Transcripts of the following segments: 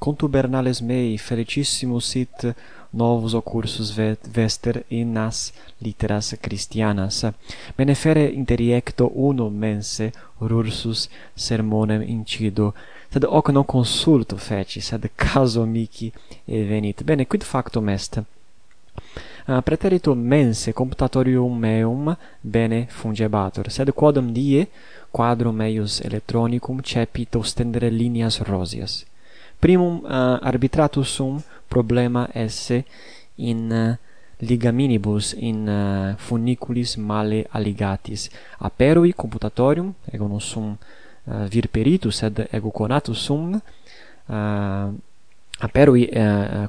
contubernales mei felicissimus sit novus occursus vester in nas litteras Christianas. Menefere interiecto uno mense rursus sermonem incido, sed hoc non consulto feci, sed caso mici venit. Bene, quid factum est? Uh, preterito mense computatorium meum bene fungebatur, sed quodam die quadrum meius electronicum cepit ostendere lineas rosias primum eh, arbitratus sum problema esse in eh, ligaminibus in eh, funiculis male alligatis aperui computatorium ego non sum vir peritus sed ego conatus sum aperui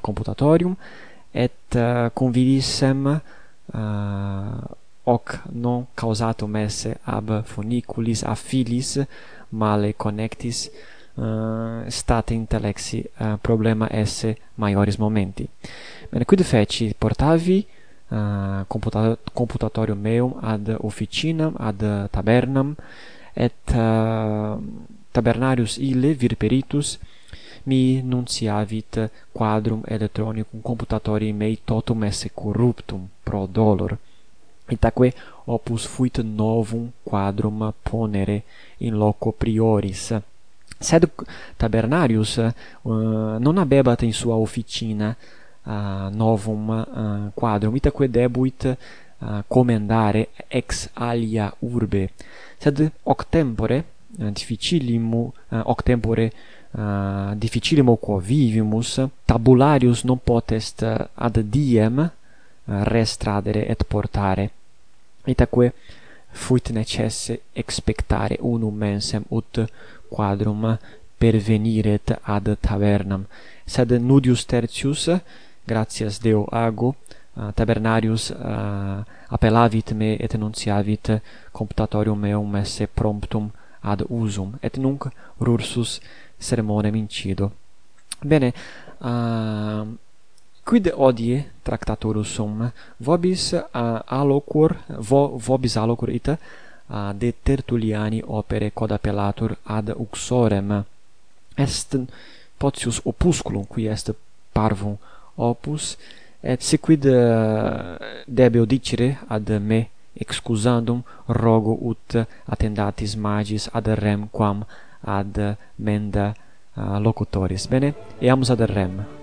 computatorium et convidissem hoc non causatum esse ab funiculis affilis male connectis uh, state intellexi uh, eh, problema esse maiores momenti. Bene, quid feci? Portavi uh, computa computatorium meum ad officinam, ad tabernam, et uh, tabernarius ille virperitus mi nunciavit quadrum electronicum computatori mei totum esse corruptum pro dolor. Itaque opus fuit novum quadrum ponere in loco prioris Sed Tabernarius uh, non habebat in sua officina uh, novum eh, uh, quadrum, itaque debuit uh, commendare ex alia urbe, sed hoc tempore uh, difficilim uh, hoc tempore uh, difficilimo quo vivimus, tabularius non potest ad diem uh, restradere et portare. Itaque fuit necesse expectare unum mensem ut quadrum perveniret ad tavernam. Sed nudius tertius gratias Deo ago uh, tabernarius uh, appellavit me et enunciavit computatorium meum esse promptum ad usum et nunc rursus sermonem incido. Bene uh, quid odie tractatorus sum vobis uh, alocur vo, vobis alocur ita uh, de Tertulliani opere quod appellatur ad uxorem. Est potius opusculum qui est parvum opus et si quid uh, debeo dicere ad me excusandum rogo ut attendatis magis ad rem quam ad menda uh, locutoris. Bene eamus ad rem.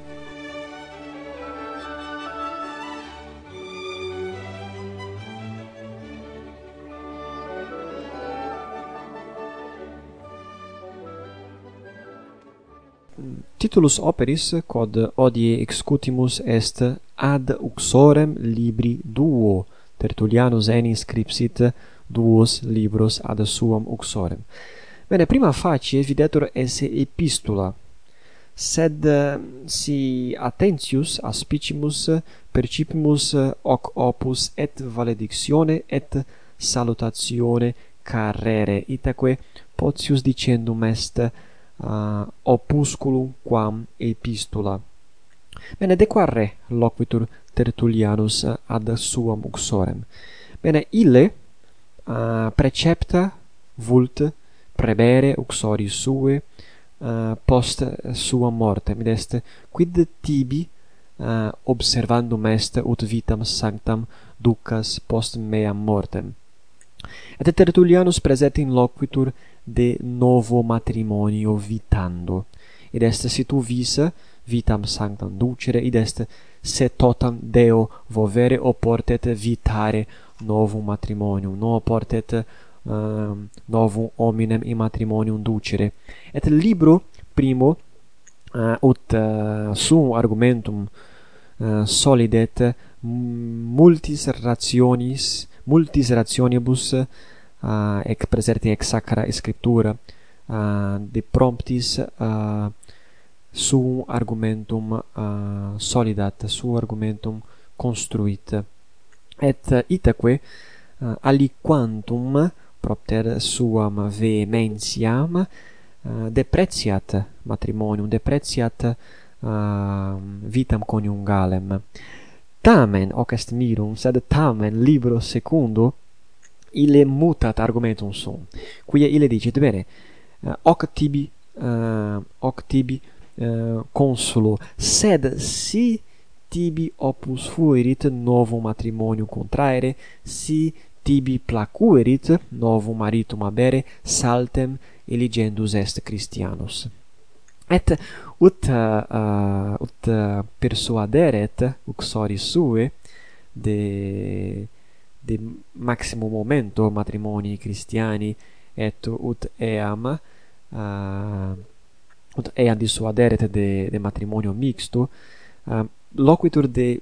titulus operis quod odie excutimus est ad uxorem libri duo. Tertullianus enis scripsit duos libros ad suam uxorem. Bene, prima facie videtur esse epistula, sed mm, si attentius aspicimus percipimus hoc opus et valedictione et salutatione carrere, itaque potius dicendum est uh, opusculum quam epistula. Bene, de qua re loquitur Tertullianus ad suam uxorem. Bene, ille uh, precepta vult prebere uxoris sue uh, post sua mortem, id est quid tibi uh, observandum est ut vitam sanctam ducas post meam mortem. Et Tertullianus present in loquitur de novo matrimonio vitando. Id est si tu visa vitam sanctam ducere, id est se totam Deo vovere oportet vitare novum matrimonium, non oportet um, ehm, novum hominem in matrimonium ducere. Et libro primo uh, ut eh, uh, sum argumentum uh, solidet multis rationis multis rationibus uh, uh, ec preserte ec sacra scriptura uh, de promptis uh, su argumentum uh, solidat su argumentum construit. Et itaque uh, aliquantum propter suam vehementiam uh, depreciat matrimonium depreciat uh, vitam coniungalem. Tamen hoc est mirum sed tamen libro secundo ille mutat argumentum sum, quia ille dicit, bene, eh, hoc tibi, uh, hoc tibi uh, consulo, sed si tibi opus fuerit novum matrimonium contraere, si tibi placuerit novum maritum abere, saltem eligendus est Christianus. Et ut, uh, ut persuaderet uxoris sue de de maximo momento matrimonii Christiani et ut eam uh, ut eam dissuaderet de, de matrimonio mixto uh, loquitur de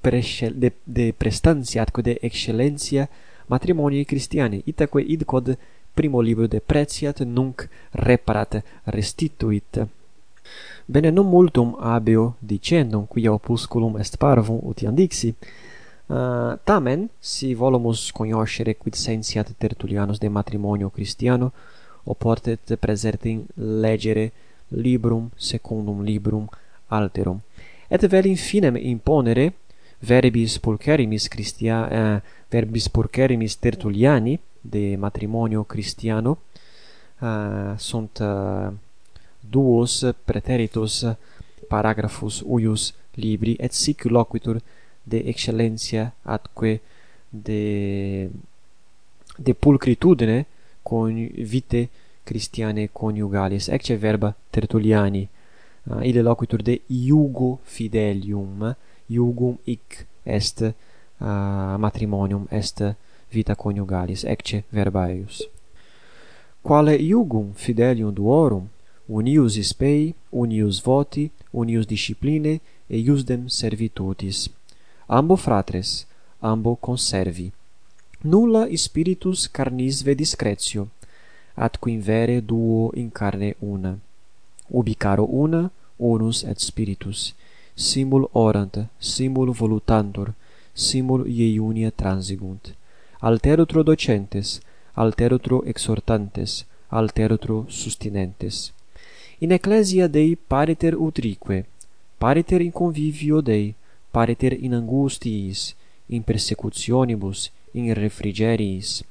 prescel, de, de prestantia atque de excellentia matrimonii Christiani itaque id quod primo libro de pretiat nunc reparat restituit. Bene non multum abeo dicendum quia opusculum est parvum utiam dixi Uh, tamen, si volumus cognoscere quid sentiat Tertullianus de matrimonio Christiano, oportet praesertim legere librum secundum librum alterum. Et vel in finem imponere verbis pulcherimis Christia uh, verbis pulcherimis Tertulliani de matrimonio Christiano uh, eh, sunt uh, duos preteritus paragraphus uius libri et sic loquitur de excellentia atque de de pulcritudine con vite Christiane coniugalis ecce verba tertuliani. Uh, ille loquitur de iugo fidelium. Iugum ic est uh, matrimonium est vita coniugalis. Ecce verba eius. Quale iugum fidelium duorum unius spei unius voti unius disciplinae iusdem servitutis ambo fratres, ambo conservi. Nulla spiritus carnisve discretio, ad quin vere duo in carne una. Ubi caro una, unus et spiritus, simul orant, simul volutantur, simul iunia transigunt. Alterutro docentes, alterutro exhortantes, alterutro sustinentes. In ecclesia Dei pariter utrique, pariter in convivio Dei, pareter in angustiis, in persecutionibus, in refrigeriis,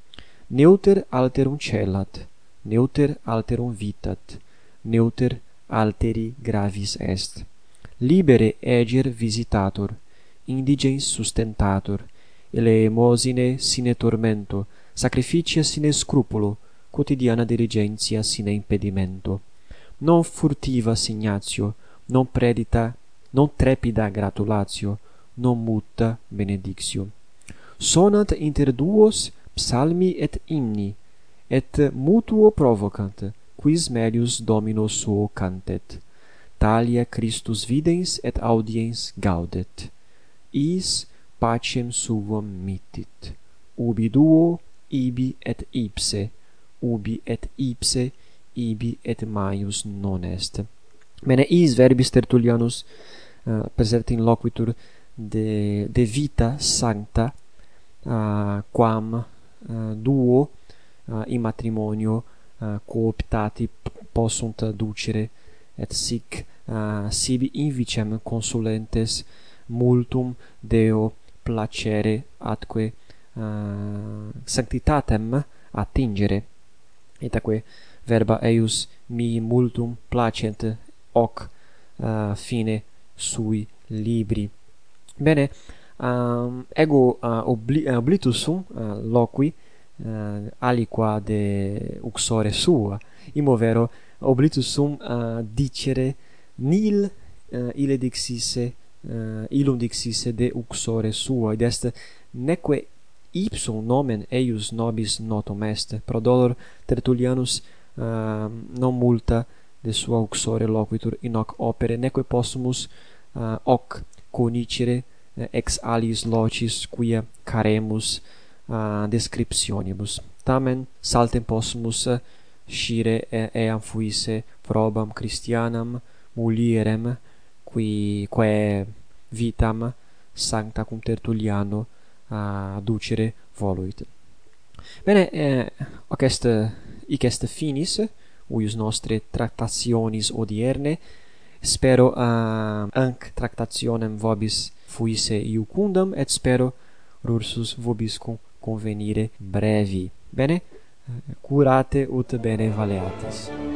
neuter alterum celat, neuter alterum vitat, neuter alteri gravis est. Libere eger visitator, indigens sustentator, eleemosine sine tormento, sacrificia sine scrupulo, quotidiana diligentia sine impedimento. Non furtiva signatio, non predita non trepida gratulatio, non mutta benedictio. Sonant inter duos psalmi et hymni, et mutuo provocant, quis melius domino suo cantet. Talia Christus videns et audiens gaudet. Is pacem suum mittit. Ubi duo, ibi et ipse, ubi et ipse, ibi et maius non est. Bene, is verbis Tertullianus eh, uh, presert in loquitur de, de vita sancta uh, quam uh, duo uh, in matrimonio uh, cooptati possunt ducere et sic uh, sibi invicem consulentes multum Deo placere atque uh, sanctitatem attingere. et atque verba eius mi multum placent hoc uh, fine sui libri. Bene, um, ego uh, obli eh, oblitus sum uh, loqui uh, aliqua de uxore sua, imovero oblitus sum uh, dicere nil uh, ile dixisse uh, ilum dixisse de uxore sua, id est neque ipsum nomen eius nobis notum est, pro dolor Tertullianus uh, non multa de sua uxore loquitur in hoc opere neque possumus uh, hoc conicere uh, ex aliis locis quia caremus uh, descriptionibus. Tamen saltem possumus uh, scire uh, eam fuisse probam Christianam mulierem qui quae vitam sancta cum Tertulliano uh, ducere voluit. Bene eh, hoc est hic est finis uius nostre tractationis odierne. Spero uh, anc tractationem vobis fuisse iucundam et spero rursus vobis convenire brevi. Bene? Curate ut bene valeatis.